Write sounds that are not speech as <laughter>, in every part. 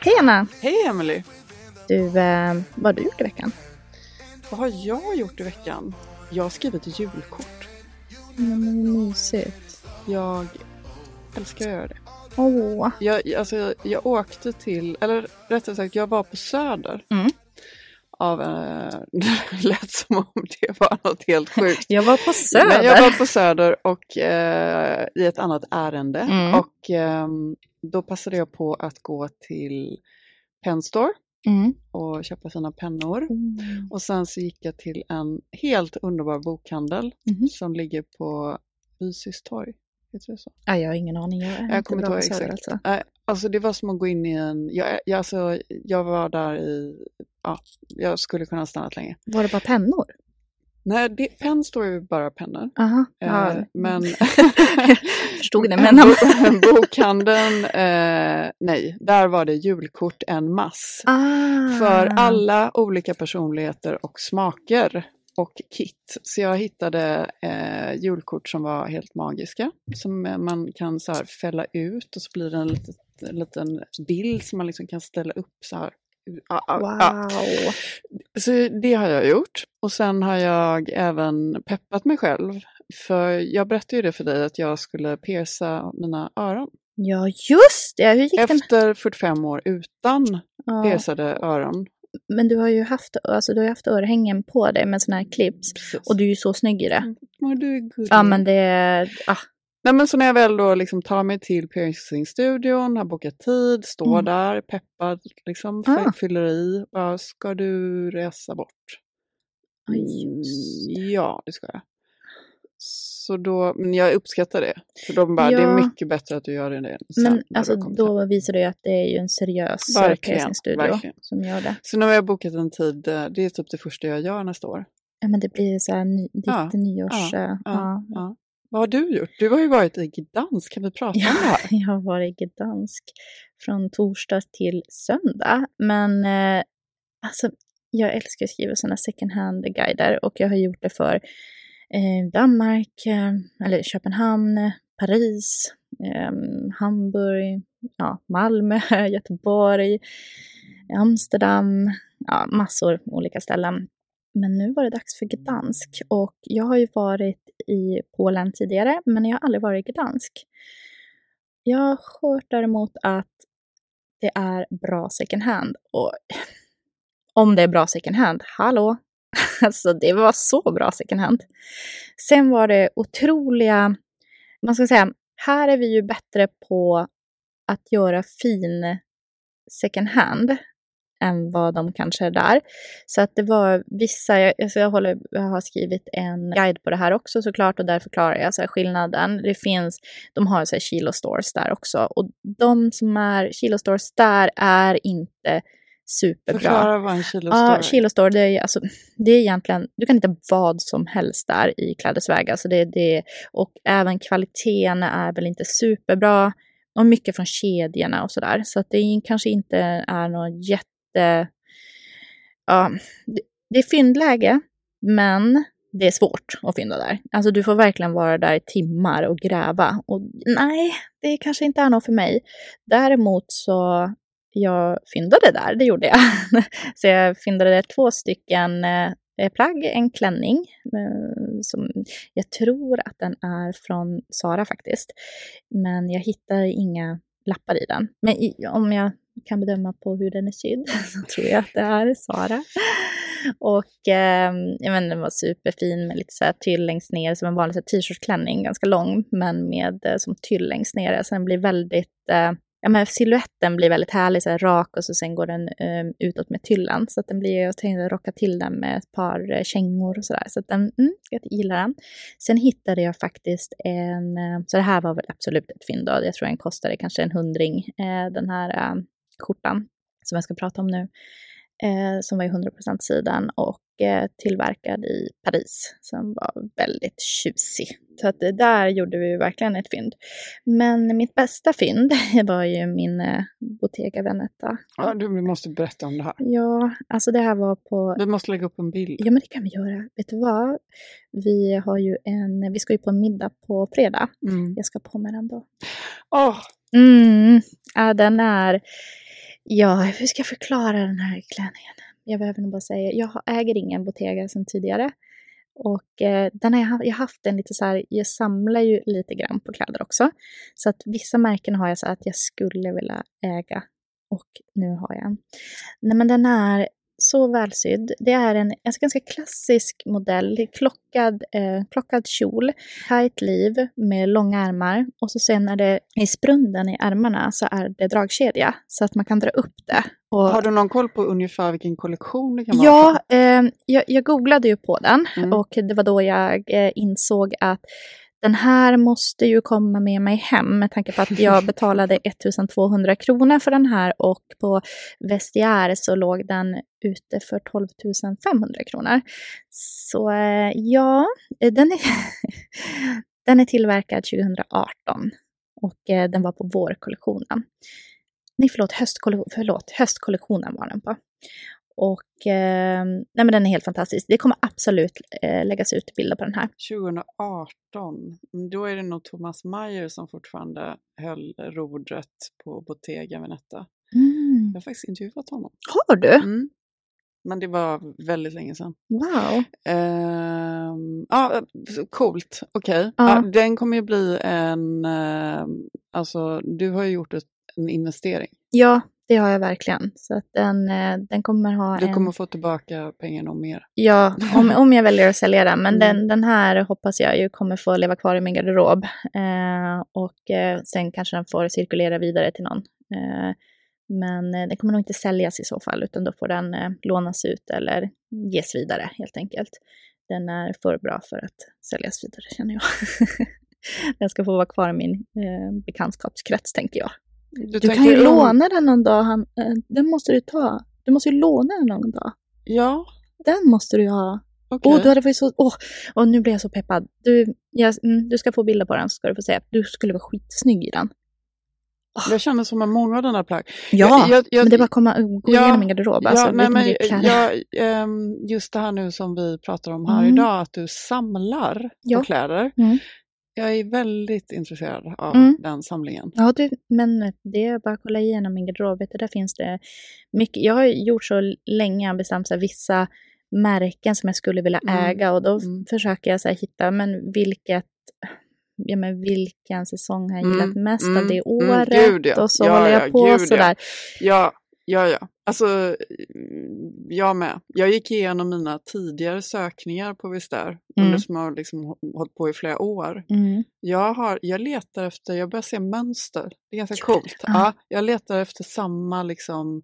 Hej Anna! Hej Emily! Du, eh, vad har du gjort i veckan? Vad har jag gjort i veckan? Jag har skrivit julkort. Mm, mysigt. Jag älskar att göra det. Åh. Jag, alltså, jag åkte till, eller rättare sagt jag var på Söder. Mm. Av, eh, <laughs> det lät som om det var något helt sjukt. Jag var på Söder. Men jag var på Söder och eh, i ett annat ärende. Mm. Och ehm, då passade jag på att gå till Penstore Mm. och köpa fina pennor. Mm. Och sen så gick jag till en helt underbar bokhandel Mhm. som ligger på Fysis torg. Heter det så? Ja, jag har ingen aning. Jag, är Jag kommer bra inte ihåg på Söder, exakt. Alltså. Nej, alltså det var som att gå in i en... Jag, jag, alltså, jag var där i... Ja, jag skulle kunna ha stannat länge. Var det bara pennor? Nej, det, penn står ju bara pennor. Aha. Ja. men... <laughs> <laughs> Förstod det, men... Bo- Bokhandeln, eh, nej, där var det julkort en mass. ah. För alla olika personligheter och smaker och kit. Så jag hittade eh, julkort som var helt magiska. Som man kan så här fälla ut och så blir det en liten, en liten bild som man liksom kan ställa upp så här. Wow. Så det har jag gjort. Och sen har jag även peppat mig själv. För jag berättade ju det för dig att jag skulle pierca mina öron. Ja, just det! Hur gick? Efter 45 år utan Ja. piercade öron. Men du har ju haft, alltså, du har haft örhängen på dig med såna här clips. Precis. Och du är ju så snygg i det. Men du är gullig. Ja, men det är... Ah. Nej men så när jag väl då liksom tar mig till piercingstudion, har bokat tid, står Mm. där peppad, liksom Ah. fy- fyller i. Bara, ska du resa bort? Ja, Mm, ja, det ska jag. Så då, men jag uppskattar det. För de bara, det är Ja. mycket bättre att du gör det än sen. Men alltså, då visar det ju att det är ju en seriös verkligen. som gör det. Så nu har jag bokat en tid, eh, det är typ det första jag gör nästa år. Ja, men det blir så här ny, ditt Ja, nyårs... ja, eh, Ja, ja. ja. Vad har du gjort? Du har ju varit i Gdansk, kan vi prata Ja, om det här? <laughs> jag har varit i Gdansk från torsdag till söndag. Men eh, alltså, jag älskar att skriva sådana second hand-guider och jag har gjort det för Eh, Danmark, eh, eller Köpenhamn, Paris, eh, Hamburg, ja, Malmö, <laughs> Göteborg, Amsterdam, ja, massor olika ställen. Men nu var det dags för Gdansk och jag har ju varit i Polen tidigare, men jag har aldrig varit i Gdansk. Jag har hört däremot att det är bra second hand. Och <laughs> om det är bra second hand, hallå! <laughs> Alltså det var så bra second hand. Sen var det otroliga, man ska säga, här är vi ju bättre på att göra fin second hand än vad de kanske är där. Så att det var vissa, jag, alltså jag, håller, jag har skrivit en guide på det här också såklart och där förklarar jag så skillnaden. Det finns, de har så här kilo stores där också och de som är kilo stores där är inte superbra. Förklara vad en kilostore ja, kilostore, det är, alltså, det är egentligen, du kan hitta vad som helst där i klädesväg. Alltså det, det, och även kvaliteten är väl inte superbra. Och mycket från kedjorna och sådär. Så att det kanske inte är något jätte... Ja, det, det är fyndläge, men det är svårt att fynda där. Alltså du får verkligen vara där i timmar och gräva. Och nej, det kanske inte är något för mig. Däremot så jag fyndade där, det gjorde jag. <laughs> så jag fyndade två stycken eh, eh, plagg, en klänning eh, som jag tror att den är från Sara faktiskt. Men jag hittar inga lappar i den. Men om jag kan bedöma på hur den är sydd <laughs> så tror jag att det är Sara. Och eh, jag menar, den var superfin med lite så här tyll längst ner, som en vanlig t-shirtklänning, ganska lång, men med eh, som tyll längst ner. Så den blir väldigt eh, ja, men siluetten blir väldigt härlig, så här, rak och så sen går den um, utåt med tyllan. Så att den blir, jag tänkte rocka till den med ett par uh, kängor och sådär. Så att den, mm, jag gillar den. Sen hittade jag faktiskt en, uh, så det här var väl absolut ett fynd då. Jag tror den kostade kanske en hundring, uh, den här uh, skjortan som jag ska prata om nu. som var i 100% sidan och tillverkad i Paris som var väldigt tjusig. Så att där gjorde vi verkligen ett fynd. Men mitt bästa fynd <laughs> var ju min eh, Bottega Veneta. Ja, du måste berätta om det här. Ja, alltså det här var på... Vi måste lägga upp en bild. Ja, men det kan vi göra. Vet du vad? Vi har ju en... Vi ska ju på en middag på fredag. Mm. Jag ska på mig den då. Åh! Oh. Mm, ja, den är... Ja, hur ska jag förklara den här klänningen? Jag behöver nog bara säga, jag äger ingen Bottega sedan tidigare. Och eh, den har jag, jag har haft den lite så här, jag samlar ju lite grann på kläder också. Så att vissa märken har jag så att jag skulle vilja äga. Och nu har jag en. Nej men den är så välsydd. Det är en, en ganska klassisk modell, klockad, eh, klockad kjol, tight liv med långa ärmar och så sen är det i sprunden i ärmarna så är det dragkedja så att man kan dra upp det. Och, har du någon koll på ungefär vilken kollektion det kan vara? Ja, eh, jag, jag, googlade ju på den mm. och det var då jag eh, insåg att den här måste ju komma med mig hem med tanke på att jag <laughs> betalade 1200 kronor för den här och på Vestiaire så låg den ute för 12 500 kronor. Så eh, ja, den är, <laughs> den är tillverkad 2018 och eh, den var på vårkollektionen. Nej, förlåt, höstkollektionen, förlåt, höstkollektionen var den på. Och eh, nej, men den är helt fantastisk. Det kommer absolut eh, läggas ut bilder på den här. 2018, då är det nog Thomas Mayer som fortfarande höll rodret på Bottega Veneta. Mm. Jag har faktiskt intervjuat honom. Har du? Mm. Men det var väldigt länge sedan. Wow. Uh, ah, coolt, okej. Okay. Uh. Ah, den kommer ju bli en, uh, alltså du har ju gjort ett, en investering. Ja, det har jag verkligen. Så att den, eh, den kommer ha Du kommer en... få tillbaka pengarna och mer. Ja, om, <laughs> om jag väljer att sälja den. Men mm. den, den här hoppas jag ju kommer få leva kvar i min garderob. Eh, och eh, sen kanske den får cirkulera vidare till någon. Eh, men eh, den kommer nog inte säljas i så fall, utan då får den eh, lånas ut eller ges vidare helt enkelt. Den är för bra för att säljas vidare känner jag. <laughs> den ska få vara kvar i min bekantskapskrets tänker jag. Du, du kan ju låna den någon dag. Han, eh, den måste du ta. Du måste ju låna den någon dag. Ja. Den måste du ha. Okay. Oh, du hade varit så, oh, och nu blir jag så peppad. Du, jag, mm, du ska få bilder på den så ska du få se. Du skulle vara skitsnygg i den. Oh. Jag känner som med många av dina plagg. Ja, jag, jag, men det är bara att komma, gå ja, igenom min garderob. Alltså, ja, nej, men, jag, ehm, just det här nu som vi pratar om här mm. idag, att du samlar ja. på kläder. Mm. Jag är väldigt intresserad av mm. den samlingen. Ja, du, men det är bara att kolla igenom min garderob. Där finns det mycket. Jag har gjort så länge, bestämt sig vissa märken som jag skulle vilja mm. äga och då mm. försöker jag så här, hitta, men vilket ja, men vilken säsong har jag gillat mm, mest mm, av det mm, året? Gud, ja. Och så ja, håller jag ja, på sådär. Ja. Ja, ja. Alltså, jag med. Jag gick igenom mina tidigare sökningar på Vister mm. som har liksom hållit på i flera år. Mm. Jag, har, jag letar efter, jag börjar se mönster. Det är ganska coolt. Ja. ja. jag letar efter samma liksom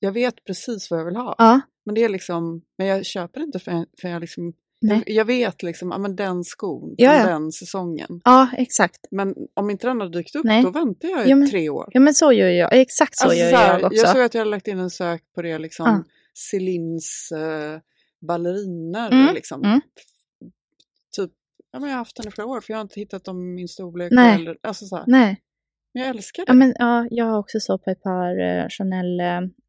Jag vet precis vad jag vill ha. Ja, Men det är liksom, men jag köper inte för, för jag liksom, nej. jag, vet liksom, ja men den skon, Ja, ja. den säsongen. Ja, exakt. Men om inte den har dykt upp, Nej. då väntar jag i Ja, men- tre år. Ja, men så gör jag. Exakt så Alltså, gör så här, jag också. jag såg att jag hade lagt in en sök på det, liksom, Ja. Celines uh, balleriner. Mm, Liksom. mm. Typ, ja, men jag har haft den i flera år, för jag har inte hittat dem i min storlek. Nej. Eller, alltså, så här. Nej. Men jag älskar det. Ja, men, ja, jag har också så på ett par eh,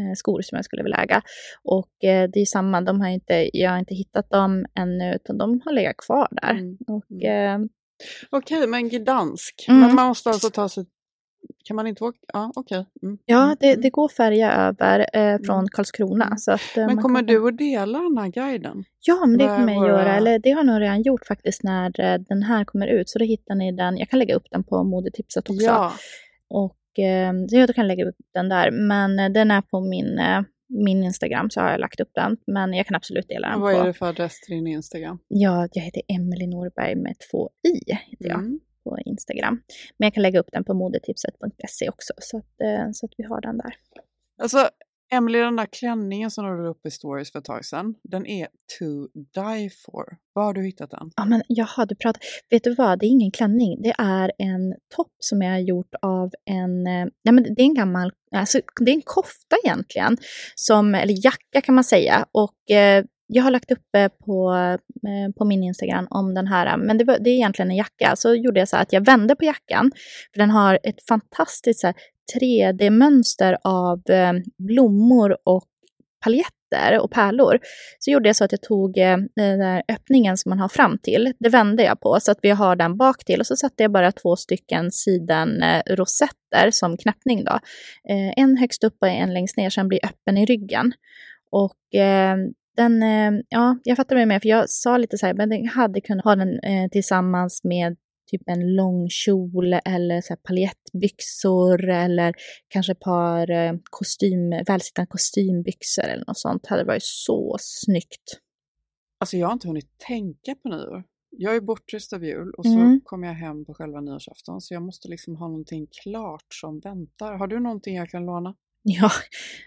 Chanel-skor som jag skulle vilja äga. Och eh, det är samma, de har inte, jag har inte hittat dem ännu, utan de har legat kvar där. Mm, Och, eh, Okej, men Gdansk. Mm. Men man måste alltså ta sig... Kan man inte åka? Ja, okej. Mm. ja, Mm, det, mm. det går färja över eh, från Mm. Karlskrona. Mm. Så att, eh, Men kommer kan- du att dela den här guiden? Ja, men det kommer jag våra- göra. Eller det har jag nog redan gjort faktiskt när eh, den här kommer ut. Så då hittar ni den. Jag kan lägga upp den på modetipset också. Ja. Och eh, så jag kan lägga upp den där. Men eh, den är på min, eh, min Instagram så har jag lagt upp den. Men jag kan absolut dela den Vad på... är det för adress till din Instagram? Ja, jag heter Emelie Norberg med två i heter jag Mm. på Instagram. Men jag kan lägga upp den på modetipset.se också så att, eh, så att vi har den där. Alltså, Emelie, den där klänningen som du la upp i stories för ett tag sedan, den är to die for. Var har du hittat den? Ja, men jaha, du pratar... Vet du vad, det är ingen klänning. Det är en topp som jag har gjort av en... Eh, nej, men det är en gammal... Alltså, det är en kofta egentligen. Som, eller jacka kan man säga. Och eh, jag har lagt upp eh, på, eh, på min Instagram om den här. Eh, men det, var, det är egentligen en jacka. Så gjorde jag så att jag vände på jackan. För den har ett fantastiskt 3D-mönster av blommor och paljetter och pärlor så gjorde jag så att jag tog den där öppningen som man har fram till, det vände jag på så att vi har den bak till och så satte jag bara två stycken sidenrosetter rosetter som knäppning då. En högst upp och en längst ner så den blir öppen i ryggen. Och eh, den, eh, ja, jag fattar mig med för jag sa lite så här, men jag hade kunnat ha den eh, tillsammans med typ en lång kjol eller så här paljettbyxor eller kanske ett par eh, kostym, välsittande kostymbyxor eller något sånt. hade varit så snyggt. Alltså jag har inte hunnit tänka på nyår. Jag är bortrest av jul och Mm. så kommer jag hem på själva nyårsafton så jag måste liksom ha någonting klart som väntar. Har du någonting jag kan låna? <laughs> Ja,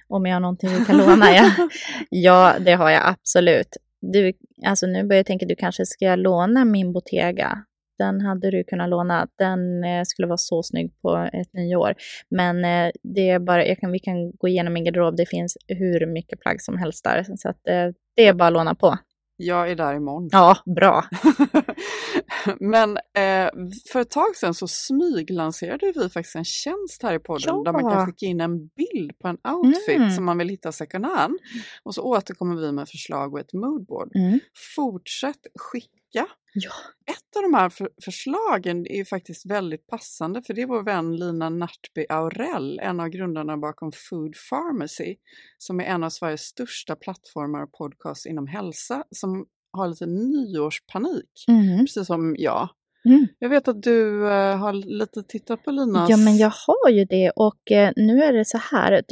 om jag har någonting vi kan låna, ja. <laughs> Ja, det har jag absolut. Du, alltså nu börjar jag tänka, du kanske ska låna min Bottega. Den hade du kunnat låna. Den eh, skulle vara så snygg på ett nyår. Men eh, det är bara, jag kan, vi kan gå igenom min garderob. Det finns hur mycket plagg som helst där. Så att, eh, det är bara att låna på. Jag är där imorgon. Ja, bra. <laughs> Men eh, för ett tag sedan så smyglanserade vi faktiskt en tjänst här i podden Ja. där man kan skicka in en bild på en outfit Mm. som man vill hitta second hand. Och så återkommer vi med förslag och ett moodboard. Mm. Fortsätt skicka. Ja. Ett av de här för förslagen är ju faktiskt väldigt passande för det är vår vän Lina Nartby Aurell, en av grundarna bakom Food Pharmacy, som är en av Sveriges största plattformar och podcasts inom hälsa, som har lite nyårspanik, Mm. precis som jag. Mm. Jag vet att du eh, har lite tittat på Linas... Ja, men jag har ju det och eh, nu är det så här att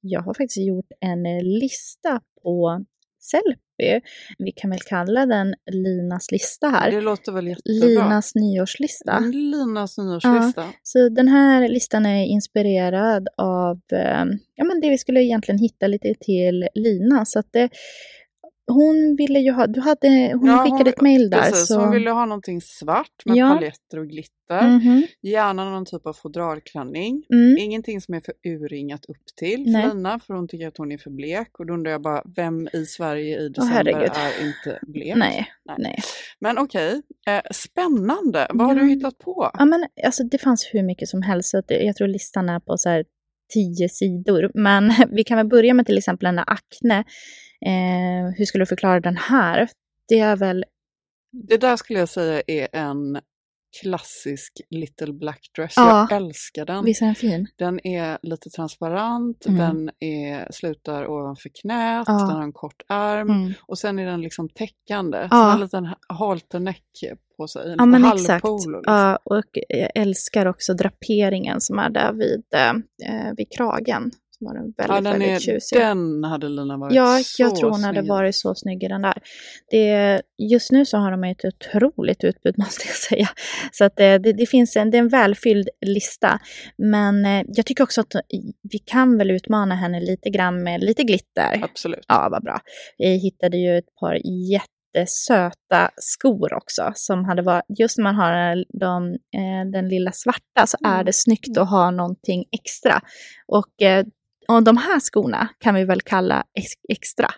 jag har faktiskt gjort en lista på Sellpy. Vi kan väl kalla den Linas lista här. Det låter väl jättebra. Linas nyårslista. Linas nyårslista. Så den här listan är inspirerad av eh, ja, men det vi skulle egentligen hitta lite till Lina. Så att det, hon ville ju ha, du hade, hon Ja, skickade ett mejl där. Precis, så, hon ville ha någonting svart med Ja. paljetter och glitter. Mhm, Gärna någon typ av fodralklänning. mm. Ingenting som är för urringat upp till Nej. för Lina, för hon tycker att hon är för blek. Och då undrar jag bara, vem i Sverige i december herregud. är inte blek? Nej, Nej. nej. Men okej, eh, spännande. Vad har Ja. du hittat på? Ja, men alltså, det fanns hur mycket som helst. Så jag tror listan är på så här tio sidor. Men <laughs> vi kan väl börja med till exempel den där akne. Eh, hur skulle du förklara den här? Det är väl, Det där skulle jag säga är en klassisk little black dress. Ja. Jag älskar den. visst är den fin? Den är lite transparent, Mm. den är, slutar ovanför knät, Ja. den har en kort arm Mm. och sen är den liksom täckande. Ja. Så den har en liten halterneck på sig, en Ja, men exakt. Liksom. Ja, och jag älskar också draperingen som är där vid, eh, vid kragen. Var den väldigt, Ja, den, väldigt är, tjusig. den hade Lina varit Ja, så jag tror hon hade snygg i. varit så snygg i den där. Det, just nu så har de ett otroligt utbud <laughs> måste jag säga. Så att det, det, det finns en, det är en välfylld lista. Men eh, jag tycker också att vi kan väl utmana henne lite grann med lite glitter. Absolut. Ja, vad bra. Vi hittade ju ett par jättesöta skor också. Som hade varit, just när man har de, eh, den lilla svarta så är Mm. det snyggt att ha någonting extra. Och, eh, och de här skorna kan vi väl kalla ex- extra.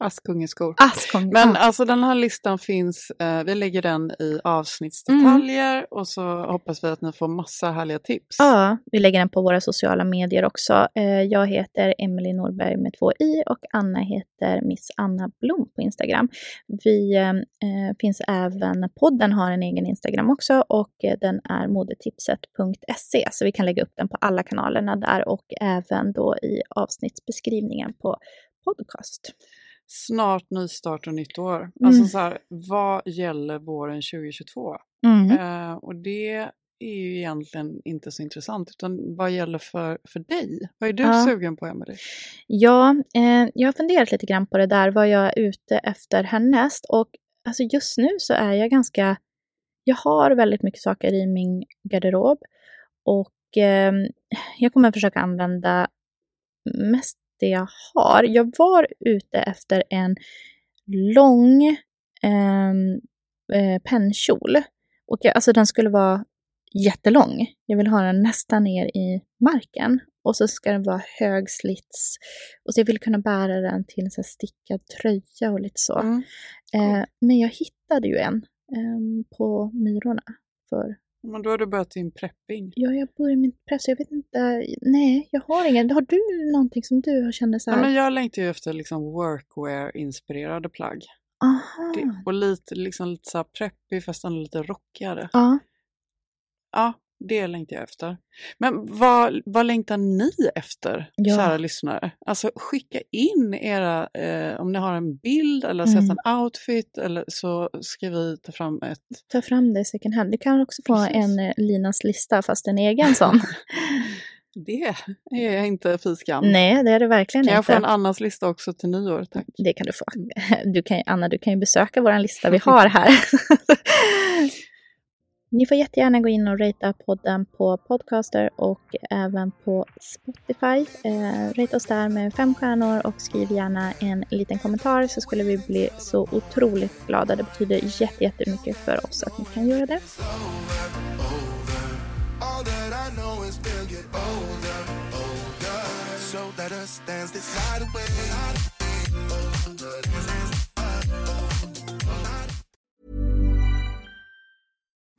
Askungeskor. Askong. Men ja. alltså den här listan finns, eh, vi lägger den i avsnittsdetaljer och så hoppas vi att ni får massa härliga tips. Ja, vi lägger den på våra sociala medier också. Eh, Jag heter Emily Norberg med två i och Anna heter Miss Anna Blom på Instagram. Vi eh, eh, finns även, podden har en egen Instagram också och eh, den är modetipset.se så vi kan lägga upp den på alla kanalerna där och även då i avsnittsbeskrivningen på podcast. Snart nystart och nytt år. Mm. Alltså så här, vad gäller våren 2022? Mm. Eh, och det är ju egentligen inte så intressant, utan vad gäller för, för dig? Vad är du Ja. sugen på, Emelie? Ja, eh, jag har funderat lite grann på det där, vad jag är ute efter härnäst. Och alltså just nu så är jag ganska... Jag har väldigt mycket saker i min garderob. Och eh, jag kommer försöka använda mest det jag har. Jag var ute efter en lång eh, eh, pennkjol. Och jag, alltså den skulle vara jättelång. Jag vill ha den nästan ner i marken. Och så ska den vara högslits. Och så jag vill kunna bära den till en stickad tröja och lite så. Mm. Eh, men jag hittade ju en ehm, på Myrorna. För, Men då har du börjat din prepping. ja, jag börjar med press. Jag vet inte. Nej, jag har ingen. Har du någonting som du har känner så Ja, här? men jag längtar ju efter liksom workwear-inspirerade plagg. Aha. Det, och lite, liksom lite så här preppy fast ändå lite rockigare. Ja. Ja, det längtar jag efter. Men vad, vad längtar ni efter, Ja. kära lyssnare? Alltså skicka in era, eh, om ni har en bild eller sett Mm. en outfit eller så ska vi ta fram ett Ta fram det second hand. Du kan också få Precis. en eh, Linas lista, fast en egen sån. <laughs> Det är jag inte fy skam. Nej, det är det verkligen Kan jag inte. få en Annas lista också till nyår? Tack. Det kan du få. <laughs> Du kan, Anna, du kan ju besöka vår lista vi har här. <laughs> Ni får jättegärna gå in och ratea podden på Podcaster och även på Spotify. Eh, rate oss där med fem stjärnor och skriv gärna en liten kommentar så skulle vi bli så otroligt glada. Det betyder jätte, jättemycket för oss att ni kan göra det. So let us dance this night away.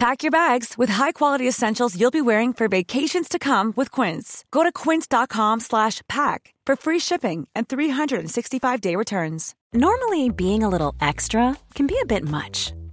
Pack your bags with high-quality essentials you'll be wearing for vacations to come with Quince. Go to quince.com slash pack for free shipping and 365-day returns. Normally, being a little extra can be a bit much,